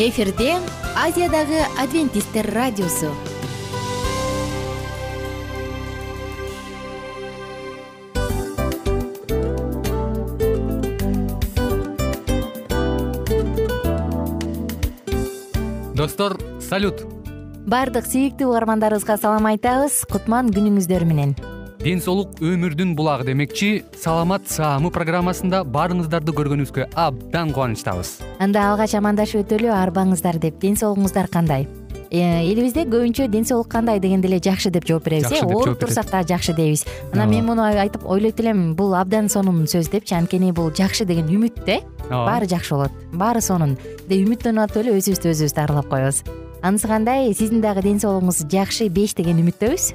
эфирде азиядагы адвентисттер радиосу. Достор салют. Баардык сүйүктүү угармандарыбызга салам айтабыз. Кутман күнүңүздөр менен ден соолук өмүрдүн булагы демекчи саламат саамы программасында баарыңыздарды көргөнүбүзгө абдан кубанычтабыз. Анда алгач амандашып өтөлү арбаңыздар деп. Ден соолугуңуздар кандай? Э, элибизде көбүнчө ден соолук кандай дегенде эле жакшы деп жооп беребиз э? ооруп турсак дагы жакшы дейбиз. Анан мен муну айтып ойлойт элем бул абдан сонун сөз депчи анткени бул жакшы деген үмүт да э ооба баары жакшы болот. Баары сонун. Деп үмүттөнүп атып эле өзүбүздү өзүбүз дарылап коебуз. Анысы кандай? Сиздин дагы ден соолугуңуз жакшы беш деген үмүттөбүз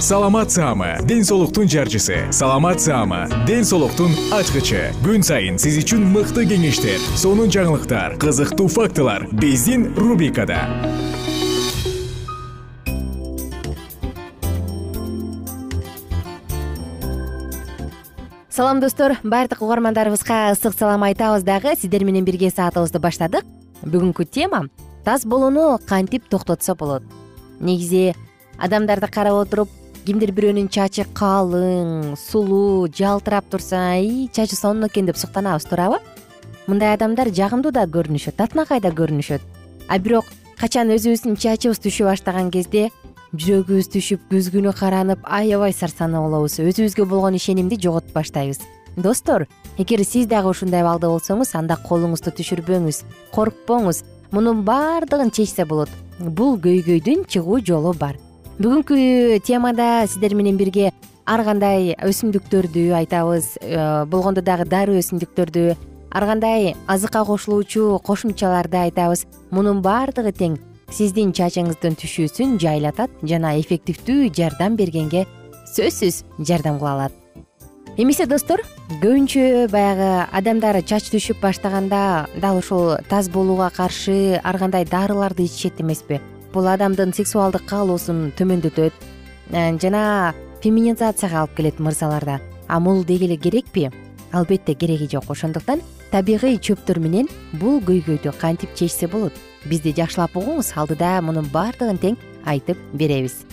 саламат саама ден соолуктун жарчысы. Саламат саама ден соолуктун ачкычы. Күн сайын сиз үчүн мыкты кеңештер сонун жаңылыктар кызыктуу фактылар биздин рубрикада. Салам достор. Баардык угармандарыбызга ысык салам айтабыз дагы. Сиздер менен бирге саатыбызды баштадык. Бүгүнкү тема таз болууну кантип токтотсо болот? Негизи адамдарды карап отуруп кимдир бирөөнүн чачы калың сулуу жалтырап турса ии чачы сонун экен деп суктанабыз туурабы? Мындай адамдар жагымдуу да көрүнүшөт татынакай да көрүнүшөт? А бирок качан өзүбүздүн чачыбыз түшө баштаган кезде жүрөгүбүз түшүп күз күнү каранып аябай сарсанаа болобуз. Өзүбүзгө болгон ишенимди жоготуп баштайбыз достор эгер сиз дагы ушундай абалда болсоңуз анда колуңузду түшүрбөңүз коркпоңуз. Мунун баардыгын чечсе болот. Бул көйгөйдүн чыгуу жолу бар бүгүнкү темада сиздер менен бирге ар кандай өсүмдүктөрдү айтабыз. Э, болгондо дагы дару өсүмдүктөрдү ар кандай азыкка кошулуучу кошумчаларды айтабыз. Мунун баардыгы тең сиздин чачыңыздын түшүүсүн жайлатат жана эффективдүү жардам бергенге сөзсүз жардам кыла алат. Эмесе достор көбүнчө баягы адамдар чач түшүп баштаганда дал ушул таз болууга каршы ар кандай дарыларды ичишет эмеспи бул адамдын сексуалдык каалоосун төмөндөтөт э, жана феминизацияга алып келет мырзаларда. А бул деги эле керекпи? Албетте кереги жок. Ошондуктан табигый чөптөр менен бул көйгөйдү кантип чечсе болот? Бизди жакшылап угуңуз алдыда мунун баардыгын тең айтып беребиз.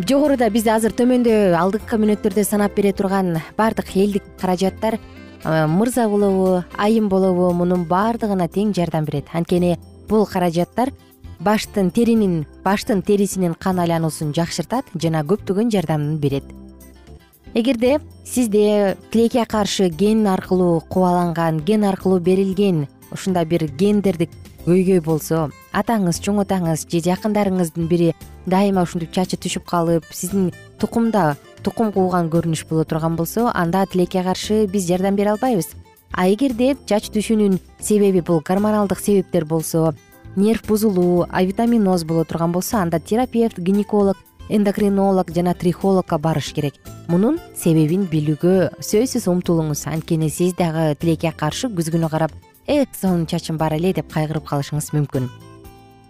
Жогоруда биз азыр төмөндө алдыңкы мүнөттөрдө санап бере турган баардык элдик каражаттар э, мырза болобу айым болобу мунун баардыгына тең жардам берет. Анткени бул каражаттар баштын теринин баштын терисинин кан айлануусун жакшыртат жана көптөгөн жардамын берет. Эгерде сизде тилекке каршы ген аркылуу кубаланган ген аркылуу берилген ушундай бир гендердик көйгөй болсо атаңыз чоң атаңыз же жакындарыңыздын бири дайыма ушинтип чачы түшүп калып сиздин тукумда тукум кууган көрүнүш боло турган болсо анда тилекке каршы биз жардам бере албайбыз. А эгерде чач түшүүнүн себеби бул гормоналдык себептер болсо нерв бузулуу авитаминоз боло турган болсо анда терапевт гинеколог эндокринолог жана трихологко барыш керек. Мунун себебин билүүгө сөзсүз умтулуңуз. Анткени сиз дагы тилекке каршы күз күнү карап эх сонун чачым бар эле деп кайгырып калышыңыз мүмкүн.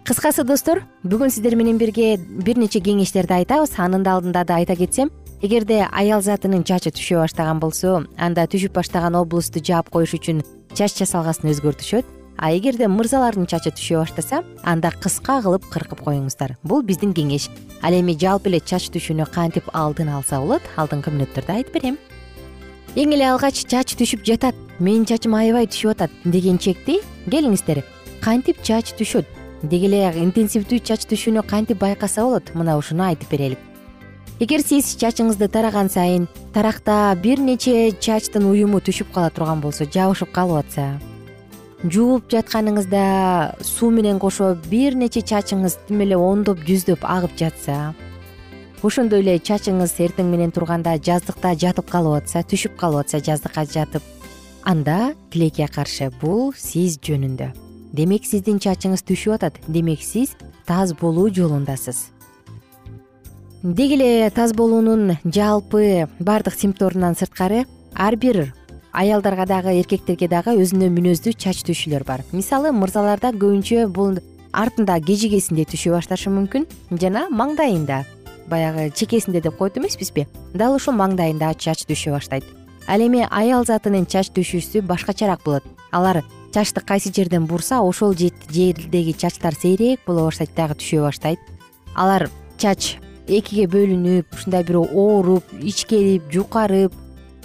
Кыскасы достор бүгүн сиздер менен бирге бир нече кеңештерди айтабыз. Анын да алдында да айта кетсем эгерде аял затынын чачы түшө баштаган болсо анда түшүп баштаган облусту жаап коюш үчүн чач жасалгасын өзгөртүшөт а эгерде мырзалардын чачы түшө баштаса анда кыска кылып кыркып коюңуздар. Бул биздин кеңеш. Ал эми жалпы эле чач түшүүнү кантип алдын алса болот алдыңкы мүнөттөрдө айтып берем. Эң эле алгач чач түшүп жатат менин чачым аябай түшүп атат деген чекти келиңиздер. Кантип чач түшөт? Деги эле интенсивдүү чач түшүүнү кантип байкаса болот? Мына ушуну айтып берелик. Эгер сиз чачыңызды тараган сайын таракта бир нече чачтын уюму түшүп кала турган болсо жабышып калып атса жууп жатканыңызда суу менен кошо бир нече чачыңыз тим эле ондоп жүздөп агып жатса ошондой эле чачыңыз эртең менен турганда жаздыкта жатып калып атса түшүп калып атса жаздыкка жатып анда тилекке каршы бул сиз жөнүндө. Демек сиздин чачыңыз түшүп атат. Демек сиз таз болуу жолундасыз. Деги эле таз болуунун жалпы баардык симптомунан сырткары ар бир аялдарга дагы эркектерге дагы өзүнө мүнөздүү чач түшүүлөр бар. Мисалы мырзаларда көбүнчө бул артында кежигесинде түшө башташы мүмкүн жана маңдайында баягы чекесинде деп коет эмеспизби дал ушул маңдайында чач түшө баштайт. Ал эми аял затынын чач түшүүсү башкачараак болот. Алар чачты кайсы жерден бурса ошол жердеги чачтар сейрээк боло баштайт дагы түшө баштайт. Алар чач экиге бөлүнүп ушундай бир ооруп ичкерип жукарып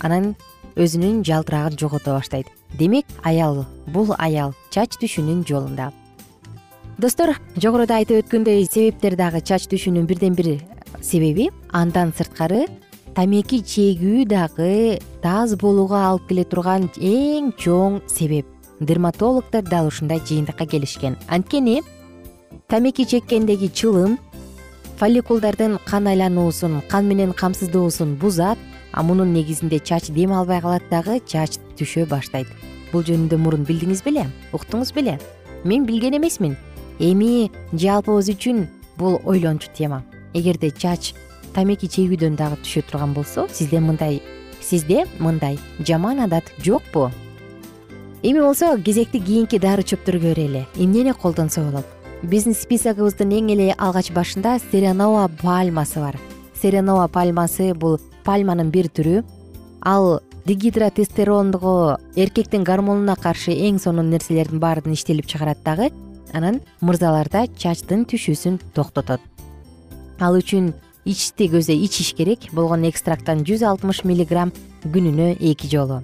анан өзүнүн жалтырагын жогото баштайт. Демек аял бул аял чач түшүүнүн жолунда. Достор жогоруда айтып өткөндөй себептер дагы чач түшүүнүн бирден бир себеби андан сырткары тамеки чегүү дагы таз болууга алып келе турган эң чоң себеп дерматологдор дал ушундай жыйынтыкка келишкен. Анткени тамеки чеккендеги чылым фолликулдардын кан айлануусун кан менен камсыздоосун бузат а мунун негизинде чач дем албай калат дагы чач түшө баштайт. Бул жөнүндө мурун билдиңиз беле уктуңуз беле. Мен билген эмесмин. Эми жалпыбыз үчүн бул ойлончу тема. Эгерде чач тамеки чегүүдөн дагы түшө турган болсо сизде мындай сизде мындай жаман адат жокпу. Эми болсо кезекти кийинки дары чөптөргө берели эмнени колдонсо болот биздин списогубуздун эң эле алгач башында серенова пальмасы бар. Серенова пальмасы бул пальманын бир түрү. Ал дегидротестерондго эркектин гормонуна каршы эң сонун нерселердин баарын иштелип чыгарат дагы анан мырзаларда чачтын түшүүсүн токтотот. Ал үчүн ичти көздөй ичиш керек болгон экстракттан жүз алтымыш миллиграмм күнүнө эки жолу.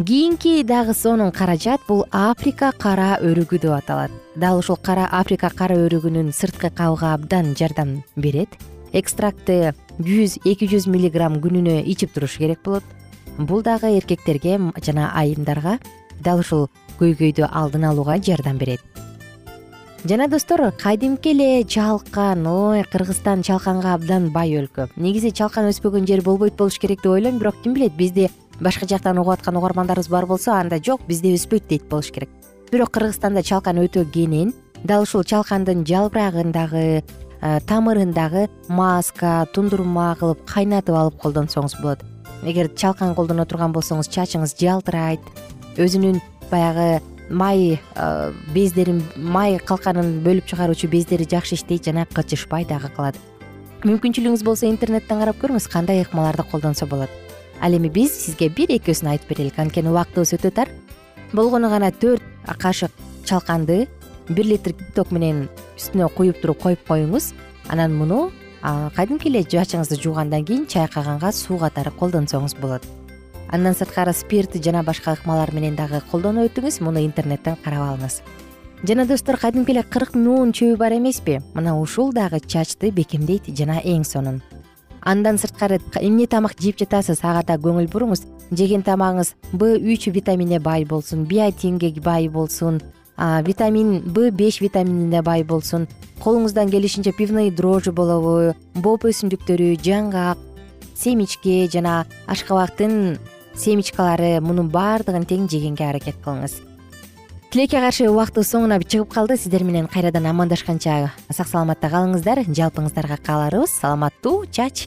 Кийинки дагы сонун каражат бул африка кара өрүгү деп аталат. Дал ушул кара африка кара өрүгүнүн сырткы кабыгы абдан жардам берет. Экстрактты жүз эки жүз миллиграмм күнүнө ичип туруш керек болот. Бул дагы эркектерге жана айымдарга дал ушул көйгөйдү алдын алууга жардам берет. Жана достор кадимки эле чалкан ой кыргызстан чалканга абдан бай өлкө. Негизи чалкан өспөгөн жер болбойт болуш керек деп ойлойм бирок ким билет бизди башка жактан угуп аткан угармандарыбыз бар болсо анда жок бизде өспөйт дейт болуш керек. Бирок кыргызстанда чалкан өтө кенен дал ушул чалкандын жалбырагын Э, тамырын дагы маска тундурма кылып кайнатып алып колдонсоңуз болот. Эгер чалкан колдоно турган болсоңуз чачыңыз жалтырайт. Өзүнүн баягы май э, бездерин май калканын бөлүп чыгаруучу бездери жакшы иштейт жана кычышпай дагы калат. Мүмкүнчүлүгүңүз болсо интернеттен карап көрүңүз кандай ыкмаларды колдонсо болот. Ал эми биз сизге бир экөөсүн айтып берелик анткени убактыбыз өтө тар. Болгону гана төрт кашык чалканды бир литр ток менен үстүнө куюп туруп коюп коюңуз. Анан муну кадимки эле чачыңызды жуугандан кийин чайкаганга суу катары колдонсоңуз болот. Андан сырткары спирт жана башка ыкмалар менен дагы колдонуп өтүңүз муну интернеттен карап алыңыз. Жана достор кадимки эле кырк муун чөбү бар эмеспи? Мына ушул дагы чачты бекемдейт жана эң сонун. Андан сырткары эмне тамак жеп жатасыз? Ага да көңүл буруңуз. Жеген тамагыңыз б үч витаминине бай болсун биотинге бай болсун витамин б беш витаминине бай болсун. Колуңуздан келишинче пивные дрожжи болобу боп өсүмдүктөрү жаңгак семечке жана ашкабактын семечкалары мунун баардыгын тең жегенге аракет кылыңыз. Тилекке каршы убактыбыз соңуна чыгып калды. Сиздер менен кайрадан амандашканча сак саламатта калыңыздар. Жалпыңыздарга кааларыбыз. Саламаттуу чач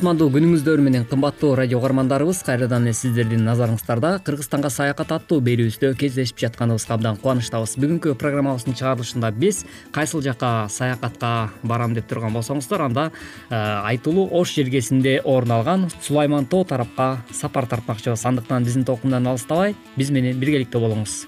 кутмандуу күнүңүздөр менен кымбаттуу радио угармандарыбыз кайрадан эле сиздердин назарыңыздарда кыргызстанга саякат аттуу берүүбүздө кездешип жатканыбызга абдан кубанычтабыз. Бүгүнкү программабыздын чыгарылышында биз кайсыл жака саякатка барам деп турган болсоңуздар анда э, айтулуу ош жергесинде орун алган сулайман тоо тарапка сапар тартмакчыбыз. Андыктан биздин толкундан алыстабай биз менен биргеликте болуңуз.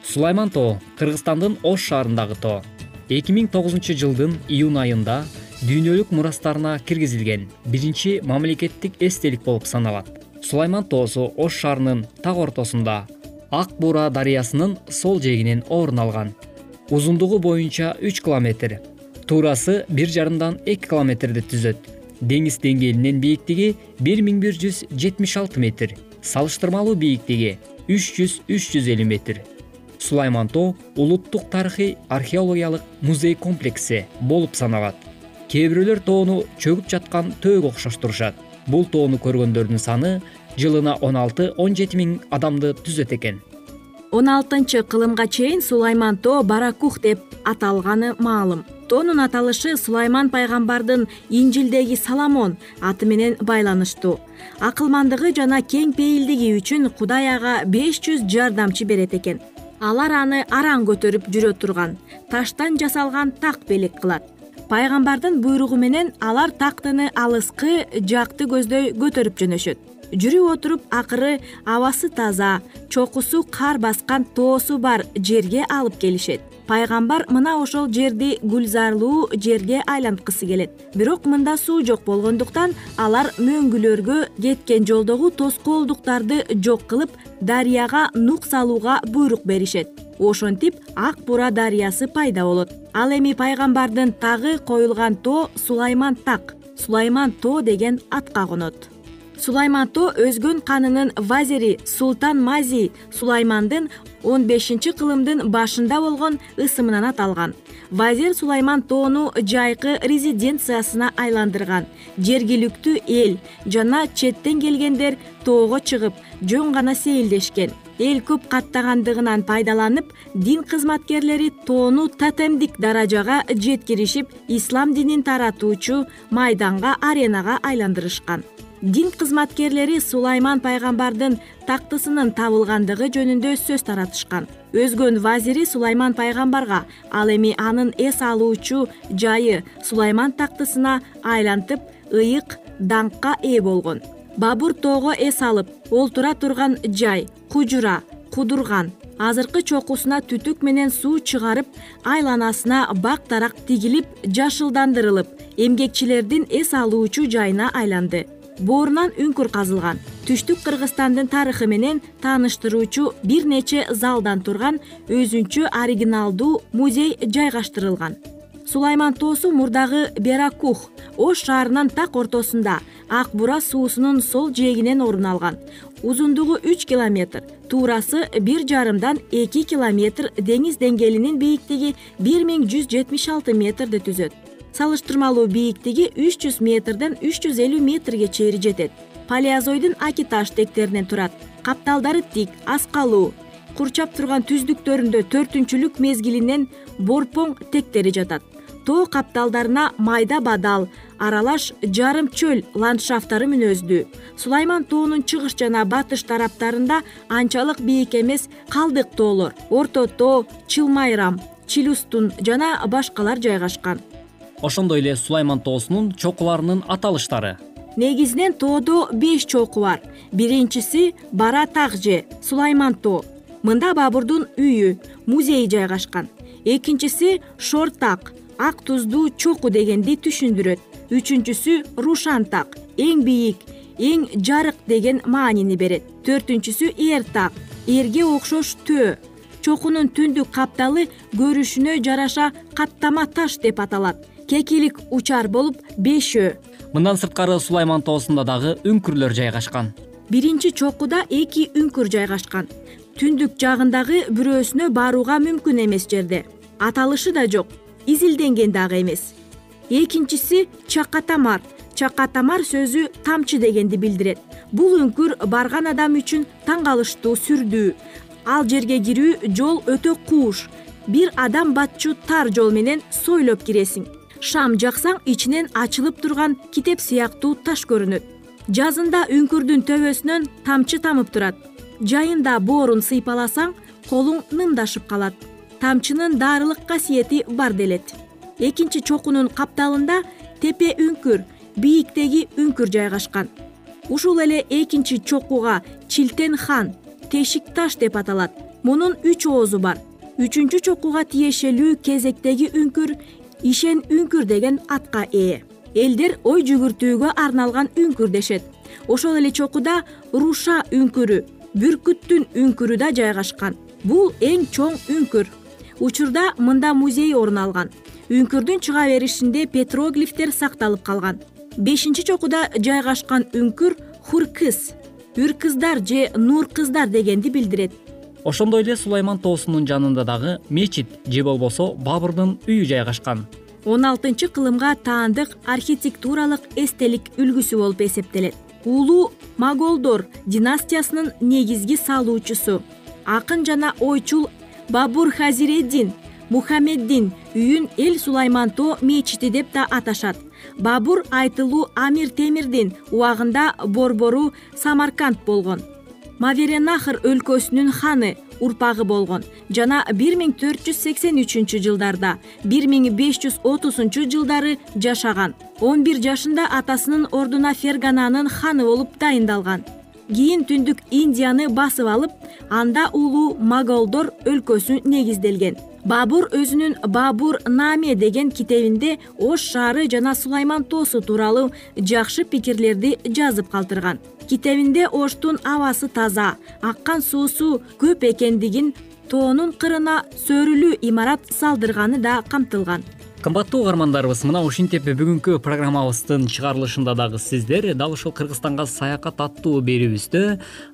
Сулайман тоо кыргызстандын ош шаарындагы тоо эки миң тогузунчу жылдын июнь айында дүйнөлүк мурастарына киргизилген биринчи мамлекеттик эстелик болуп саналат. Сулайман тоосу ош шаарынын так ортосунда ак буура дарыясынын сол жээгинен орун алган. Узундугу боюнча үч километр туурасы бир жарымдан эки километрди түзөт. Деңиз деңгээлинен бийиктиги бир миң бир жүз жетимиш алты метр салыштырмалуу бийиктиги үч жүз үч жүз элүү метр сулайман тоо улуттук тарыхый археологиялык музей комплекси болуп саналат. Кээ бирөөлөр тоону чөгүп жаткан төөгө окшоштурушат. Бул тоону көргөндөрдүн саны жылына он алты он жети миң адамды түзөт экен. он алтынчы кылымга чейин сулайман тоо баракух деп аталганы маалым. Тоонун аталышы сулайман пайгамбардын инжилдеги соломон аты менен байланыштуу. Акылмандыгы жана кең пейилдиги үчүн кудай ага беш жүз жардамчы берет экен алар аны араң көтөрүп жүрө турган таштан жасалган так белек кылат. Пайгамбардын буйругу менен алар тактыны алыскы жакты көздөй көтөрүп жөнөшөт жүрүп отуруп акыры абасы таза чокусу кар баскан тоосу бар жерге алып келишет. Пайгамбар мына ошол жерди гүлзарлуу жерге айланткысы келет. Бирок мында суу жок болгондуктан алар мөңгүлөргө кеткен жолдогу тоскоолдуктарды жок кылып дарыяга нук салууга буйрук беришет. Ошентип ак буура дарыясы пайда болот. Ал эми пайгамбардын тагы коюлган тоо сулайман так сулайман тоо деген атка конот сулайман тоо өзгөн канынын вазири султан мази сулаймандын он бешинчи кылымдын башында болгон ысымынан аталган. Вазир сулайман тоону жайкы резиденциясына айландырган. Жергиликтүү эл жана четтен келгендер тоого чыгып жөн гана сейилдешкен. Эл көп каттагандыгынан пайдаланып дин кызматкерлери тоону тотемдик даражага жеткиришип ислам динин таратуучу майданга аренага айландырышкан дин кызматкерлери сулайман пайгамбардын тактысынын табылгандыгы жөнүндө сөз таратышкан. Өзгөн вазири сулайман пайгамбарга ал эми анын эс алуучу жайы сулайман тактысына айлантып ыйык даңкка ээ болгон. Бабур тоого эс алып олтура турган жай кужура кудурган азыркы чокусуна түтүк менен суу чыгарып айланасына бак дарак тигилип жашылдандырылып эмгекчилердин эс алуучу жайына айланды боорунан үңкүр казылган. Түштүк кыргызстандын тарыхы менен тааныштыруучу бир нече залдан турган өзүнчө оригиналдуу музей жайгаштырылган. Сулайман тоосу мурдагы беракух ош шаарынын так ортосунда ак бура суусунун сол жээгинен орун алган. Узундугу үч километр туурасы бир жарымдан эки километр деңиз деңгээлинин бийиктиги бир миң жүз жетимиш алты метрди түзөт салыштырмалуу бийиктиги үч жүз метрден үч жүз элүү метрге чейин жетет. Палеозойдун аки таш тектеринен турат. Капталдары тик аскалуу. Курчап турган түздүктөрүндө төртүнчүлүк мезгилинен борпоң тектери жатат. Тоо капталдарына майда бадал аралаш жарым чөл ландшафттары мүнөздүү. Сулайман тоонун чыгыш жана батыш тараптарында анчалык бийик эмес калдык тоолор. Орто тоо чылмайрам чилюстун жана башкалар жайгашкан ошондой эле сулайман тоосунун чокуларынын аталыштары. Негизинен тоодо беш чоку бар. Биринчиси бара так же сулайман тоо. Мында бабурдун үйү музейи жайгашкан. Экинчиси шор так ак туздуу чоку дегенди түшүндүрөт. Үчүнчүсү рушан так эң бийик эң жарык деген маанини берет. Төртүнчүсү эр так эрге окшош төө. Чокунун түндүк капталы көрүшүнө жараша каттама таш деп аталат кекилик учар болуп бешөө. Мындан сырткары сулайман тоосунда дагы үңкүрлөр жайгашкан. Биринчи чокуда эки үңкүр жайгашкан. Түндүк жагындагы бирөөсүнө барууга мүмкүн эмес жерде. Аталышы да жок изилденген дагы эмес. Экинчиси чака тамар чака тамар сөзү тамчы дегенди билдирет. Бул үңкүр барган адам үчүн таң калыштуу сүрдүү. Ал жерге кирүү жол өтө кууш. Бир адам батчу тар жол менен сойлоп киресиң шам жаксаң ичинен ачылып турган китеп сыяктуу таш көрүнөт. Жазында үңкүрдүн төбөсүнөн тамчы тамып турат. Жайында боорун сыйпаласаң колуң нымдашып калат. Тамчынын дарылык касиети бар делет. Экинчи чокунун капталында тепе үңкүр бийиктеги үңкүр жайгашкан. Ушул эле экинчи чокуга чилтен хан тешик таш деп аталат. Мунун үч оозу бар. Үчүнчү чокуга тиешелүү кезектеги үңкүр ишен үңкүр деген атка ээ элдер ой жүгүртүүгө арналган үңкүр дешет. Ошол эле чокуда руша үңкүрү бүркүттүн үңкүрү да жайгашкан. Бул эң чоң үңкүр. Учурда мында музей орун алган. Үңкүрдүн чыга беришинде петроглифтер сакталып калган. Бешинчи чокуда жайгашкан үңкүр хуркыз үр кыздар же нур кыздар дегенди билдирет ошондой эле сулайман тоосунун жанында дагы мечит же болбосо бабурдун үйү жайгашкан. Он алтынчы кылымга таандык архитектуралык эстелик үлгүсү болуп эсептелет. Улуу моголдор династиясынын негизги салуучусу. Акын жана ойчул бабур хазиреддин мухаммеддин үйүн эл сулайман тоо мечити деп да аташат. Бабур айтылуу амир темирдин убагында борбору самарканд болгон маверенахр өлкөсүнүн ханы урпагы болгон. Жана бир миң төрт жүз сексен үчүнчү жылдарда бир миң беш жүз отузунчу жылдары жашаган. Он бир жашында атасынын ордуна фергананын ханы болуп дайындалган. Кийин түндүк индияны басып алып анда улуу моголдор өлкөсү негизделген. Бабур өзүнүн бабур наме деген китебинде ош шаары жана сулайман тоосу тууралуу жакшы пикирлерди жазып калтырган китебинде оштун абасы таза аккан суусу көп экендигин тоонун кырына сөрүлүү имарат салдырганы да камтылган кымбаттуу угармандарыбыз мына ушинтип бүгүнкү программабыздын чыгарылышында дагы сиздер дал ушул кыргызстанга саякат аттуу берүүбүздө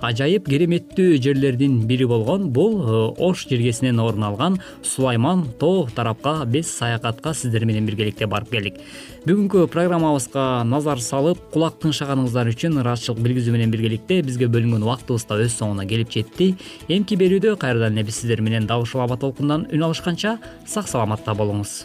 ажайып кереметтүү жерлердин бири болгон бул э, ош жергесинен орун алган сулайман тоо тарапка биз саякатка сиздер менен биргеликте барып келдик. Бүгүнкү программабызга назар салып кулак тыңшаганыңыздар үчүн ыраазычылык билгизүү менен биргеликте бизге бөлүнгөн убактыбыз да өз соңуна келип жетти. Эмки берүүдө кайрадан эле биз сиздер менен дал ушул аба толкундан үн алышканча сак саламатта болуңуз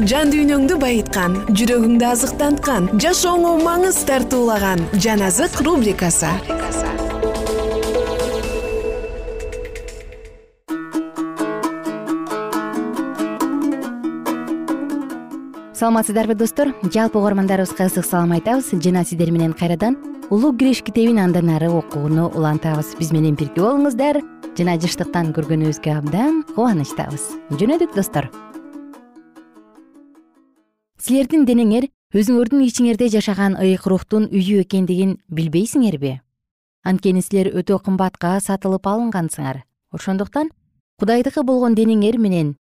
жан дүйнөңдү байыткан жүрөгүңдү азыктанткан жашооңо маңыз тартуулаган жан азык рубрикасы. Саламатсыздарбы достор. Жалпы угармандарыбызга ысык салам айтабыз. Жана сиздер менен кайрадан улуу күрөш китебин андан ары окууну улантабыз. Биз менен бирге болуңуздар. Жана жыштыктан көргөнүбүзгө абдан кубанычтабыз. Жөнөдүк достор силердин денеңер өзүңөрдүн ичиңерде жашаган ыйык рухтун үйү экендигин билбейсиңерби анткени силер өтө кымбатка сатылып алынгансыңар. Ошондуктан кудайдыкы болгон денеңер менен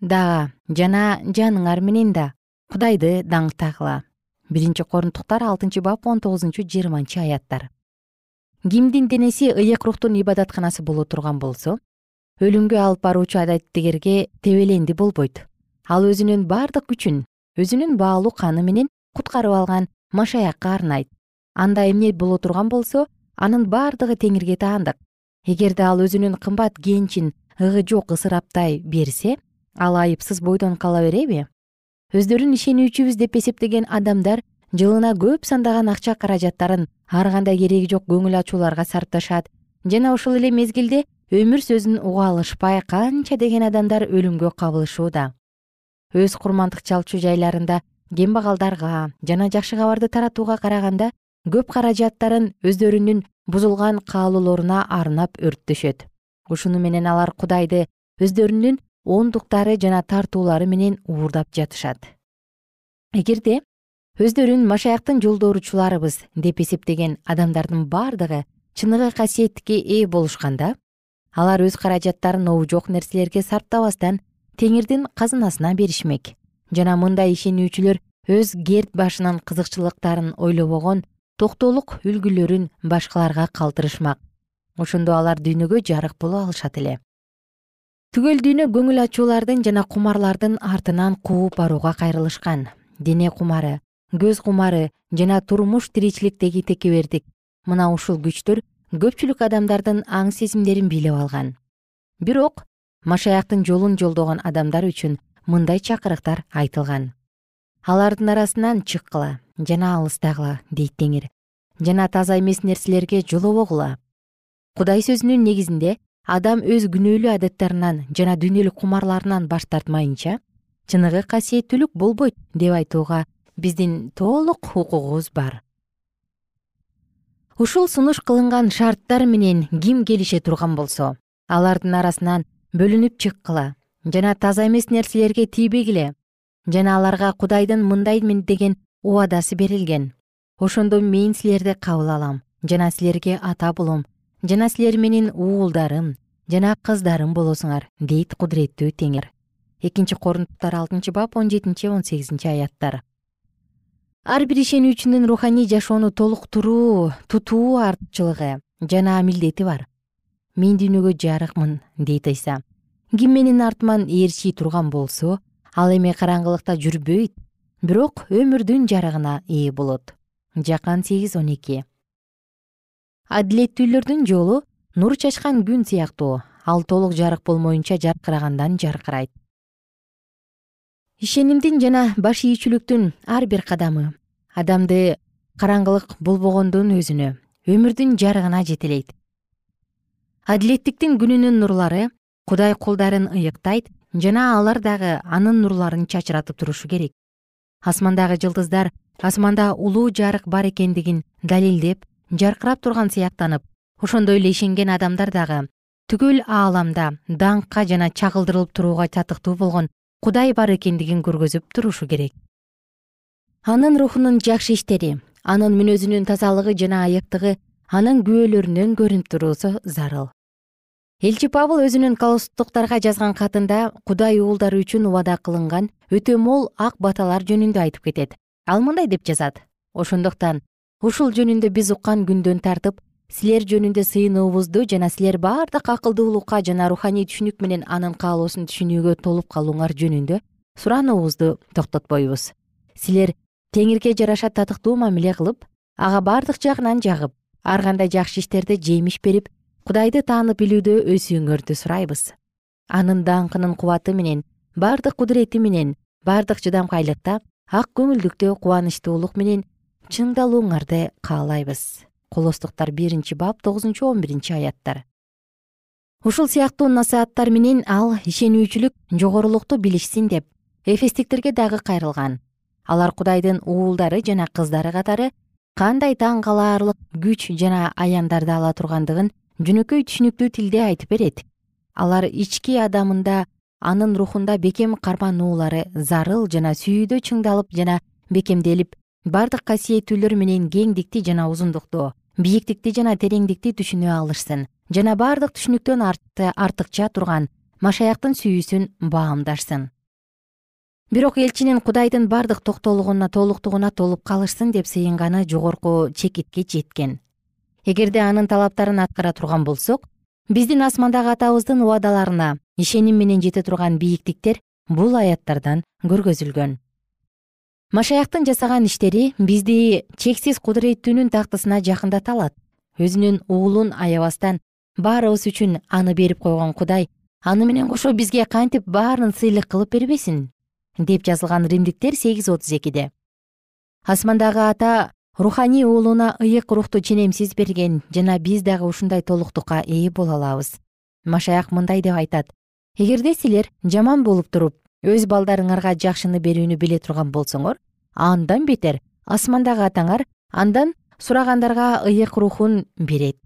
дагы жана жаныңар менен да кудайды даңктагыла. Биринчи корунтуктар алтынчы бап он тогузунчу жыйырманчы аяттар. Кимдин денеси ыйык рухтун ибадатканасы боло турган болсо өлүмгө алып баруучу адаттегерге тебеленди болбойт. Ал өзүнүн бардык күчүн өзүнүн баалуу каны менен куткарып алган машаякка арнайт. Анда эмне боло турган болсо анын бардыгы теңирге таандык. Эгерде ал өзүнүн кымбат кенчин ыгы жок ысыраптай берсе ал айыпсыз бойдон кала береби? Өздөрүн ишенүүчүбүз деп эсептеген адамдар жылына көп сандаган акча каражаттарын ар кандай кереги жок көңүл ачууларга сарпташат. Жана ошол эле мезгилде өмүр сөзүн уга алышпай канча деген адамдар өлүмгө кабылышууда өз курмандык чалчу жайларында кембагалдарга жана жакшы кабарды таратууга караганда көп каражаттарын өздөрүнүн бузулган каалоолоруна арнап өрттөшөт. Ушуну менен алар кудайды өздөрүнүн ондуктары жана тартуулары менен уурдап жатышат. Эгерде өздөрүн машаяктын жолдоручуларыбыз деп эсептеген адамдардын бардыгы чыныгы касиетке ээ болушканда алар өз каражаттарын обу жок нерселерге сарптабастан теңирдин казынасына беришмек. Жана мындай ишенүүчүлөр өз керт башынын кызыкчылыктарын ойлобогон токтоолук үлгүлөрүн башкаларга калтырышмак. Ошондо алар дүйнөгө жарык боло алышат эле. Түгөл дүйнө көңүл ачуулардын жана кумарлардын артынан кууп барууга кайрылышкан. Дене кумары көз кумары жана турмуш тиричиликтеги текебердик. Мына ушул күчтөр көпчүлүк адамдардын аң сезимдерин билеп алган. Бирок машаяктын жолун жолдогон адамдар үчүн мындай чакырыктар айтылган. Алардын арасынан чыккыла жана алыстагыла дейт теңир жана таза эмес нерселерге жолобогула кудай сөзүнүн негизинде адам өз күнөөлүү адаттарынан жана дүйнөлүк кумарларынан баш тартмайынча чыныгы касиеттүүлүк болбойт деп айтууга биздин толук укугубуз бар. Ушул сунуш кылынган шарттар менен ким келише турган болсо алардын арасынан бөлүнүп чыккыла. Жана таза эмес нерселерге тийбегиле жана аларга кудайдын мындай деген убадасы берилген. Ошондо мен силерди кабыл алам жана силерге ата болом жана силер менин уулдарым жана кыздарым болосуңар дейт кудуреттүү теңир. Экинчи корунттуктар алтынчы бап он жетинчи он сегизинчи аяттар. Ар бир ишенүүчүнүн руханий жашоону толуктуруу тутуу артыкчылыгы жана милдети бар мен дүйнөгө жарыкмын дейт ыйса ким менин артыман ээрчий турган болсо ал эми караңгылыкта жүрбөйт бирок өмүрдүн жарыгына ээ болот жакан сегиз он эки. Адилеттүүлөрдүн жолу нур чачкан күн сыяктуу ал толук жарык болмоюнча жаркырагандан жаркырайт. Ишенимдин жана баш ийүүчүлүктүн ар бир кадамы адамды караңгылык болбогондун өзүнө өмүрдүн жарыгына жетелейт адилеттиктин күнүнүн нурлары кудай кулдарын ыйыктайт жана алар дагы анын нурларын чачыратып турушу керек. Асмандагы жылдыздар асманда улуу жарык бар экендигин далилдеп жаркырап турган сыяктанып ошондой эле ишенген адамдар дагы түгөл ааламда даңкка жана чагылдырылып турууга татыктуу болгон кудай бар экендигин көргөзүп турушу керек. Анын рухунун жакшы иштери анын мүнөзүнүн тазалыгы жана ыйыктыгы анын күбөлөрүнөн көрүнүп туруусу зарыл элчи пабыл өзүнүн колостуктарга жазган катында кудай уулдары үчүн убада кылынган өтө мол ак баталар жөнүндө айтып кетет. Ал мындай деп жазат. Ошондуктан ушул жөнүндө биз уккан күндөн тартып силер жөнүндө сыйынуубузду жана силер баардык акылдуулукка жана руханий түшүнүк менен анын каалоосун түшүнүүгө толуп калууңар жөнүндө сурануубузду токтотпойбуз. Силер теңирге жараша татыктуу мамиле кылып ага бардык жагынан жагып ар кандай жакшы иштерде жемиш берип кудайды таанып билүүдө өсүүңөрдү сурайбыз. Анын даңкынын кубаты менен бардык кудурети менен баардык чыдамкайлыкта ак көңүлдүктө кубанычтуулук менен чыңдалууңарды каалайбыз. Колостуктар биринчи бап тогузунчу он биринчи аяттар. Ушул сыяктуу насааттар менен ал ишенүүчүлүк жогорулукту билишсин деп эфестиктерге дагы кайрылган. Алар кудайдын уулдары жана кыздары катары кандай таң калаарлык күч жана аяндарды ала тургандыгын жөнөкөй түшүнүктүү тилде айтып берет. Алар ички адамында анын рухунда бекем кармануулары зарыл жана сүйүүдө чыңдалып жана бекемделип бардык касиеттүүлөр менен кеңдикти жана узундукту бийиктикти жана тереңдикти түшүнө алышсын жана бардык түшүнүктөн артыкча турган машаяктын сүйүүсүн баамдашсын. Бирок элчинин кудайдын бардык токтоолугуна толуктугуна толуп калышсын деп сыйынганы жогорку чекитке жеткен эгерде анын талаптарын аткара турган болсок биздин асмандагы атабыздын убадаларына ишеним менен жете турган бийиктиктер бул аяттардан көргөзүлгөн. Машаяктын жасаган иштери бизди чексиз кудуреттүүнүн тактысына жакындата алат өзүнүн уулун аябастан баарыбыз үчүн аны берип койгон кудай аны менен кошо бизге кантип баарын сыйлык кылып бербесин? деп жазылган римдиктер сегиз отуз экиде. Асмандагы ата руханий уулуна ыйык рухту ченемсиз берген жана биз дагы ушундай толуктукка ээ боло алабыз. Машаяк мындай деп айтат. Эгерде силер жаман болуп туруп өз балдарыңарга жакшыны берүүнү биле турган болсоңор андан бетер асмандагы атаңар андан сурагандарга ыйык рухун берет.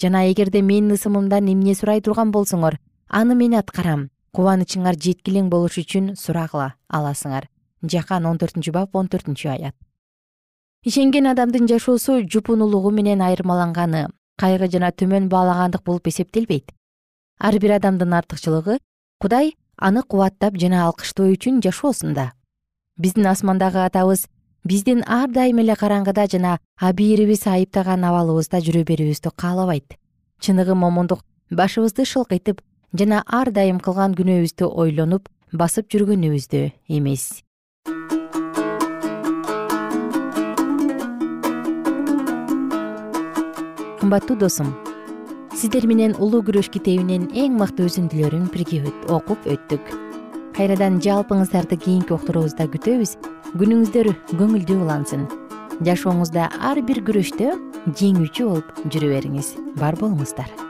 Жана эгерде менин ысымымдан эмне сурай турган болсоңор аны мен аткарам. Кубанычыңар жеткилең болуш үчүн сурагыла аласыңар. Жакан он төртүнчү бап он төртүнчү аят ишенген адамдын жашоосу жупунулугу менен айырмаланганы кайгы жана төмөн баалагандык болуп эсептелбейт. Ар бир адамдын артыкчылыгы кудай аны кубаттап жана алкыштоо үчүн жашоосунда. Биздин асмандагы атабыз биздин ар дайым эле караңгыда жана абийирибиз айыптаган абалыбызда жүрө берүүбүздү каалабайт. Чыныгы момундук башыбызды шылкыйтып жана ар дайым кылган күнөөбүздү ойлонуп басып жүргөнүбүздө эмес кымбаттуу досум. Сиздер менен улуу күрөш китебинен эң мыкты үзүндүлөрүн бирге окуп өттүк. Кайрадан жалпыңыздарды кийинки уктуруубузда күтөбүз күнүңүздөр көңүлдүү улансын. Жашооңузда ар бир күрөштө жеңүүчү болуп жүрө бериңиз. Бар болуңуздар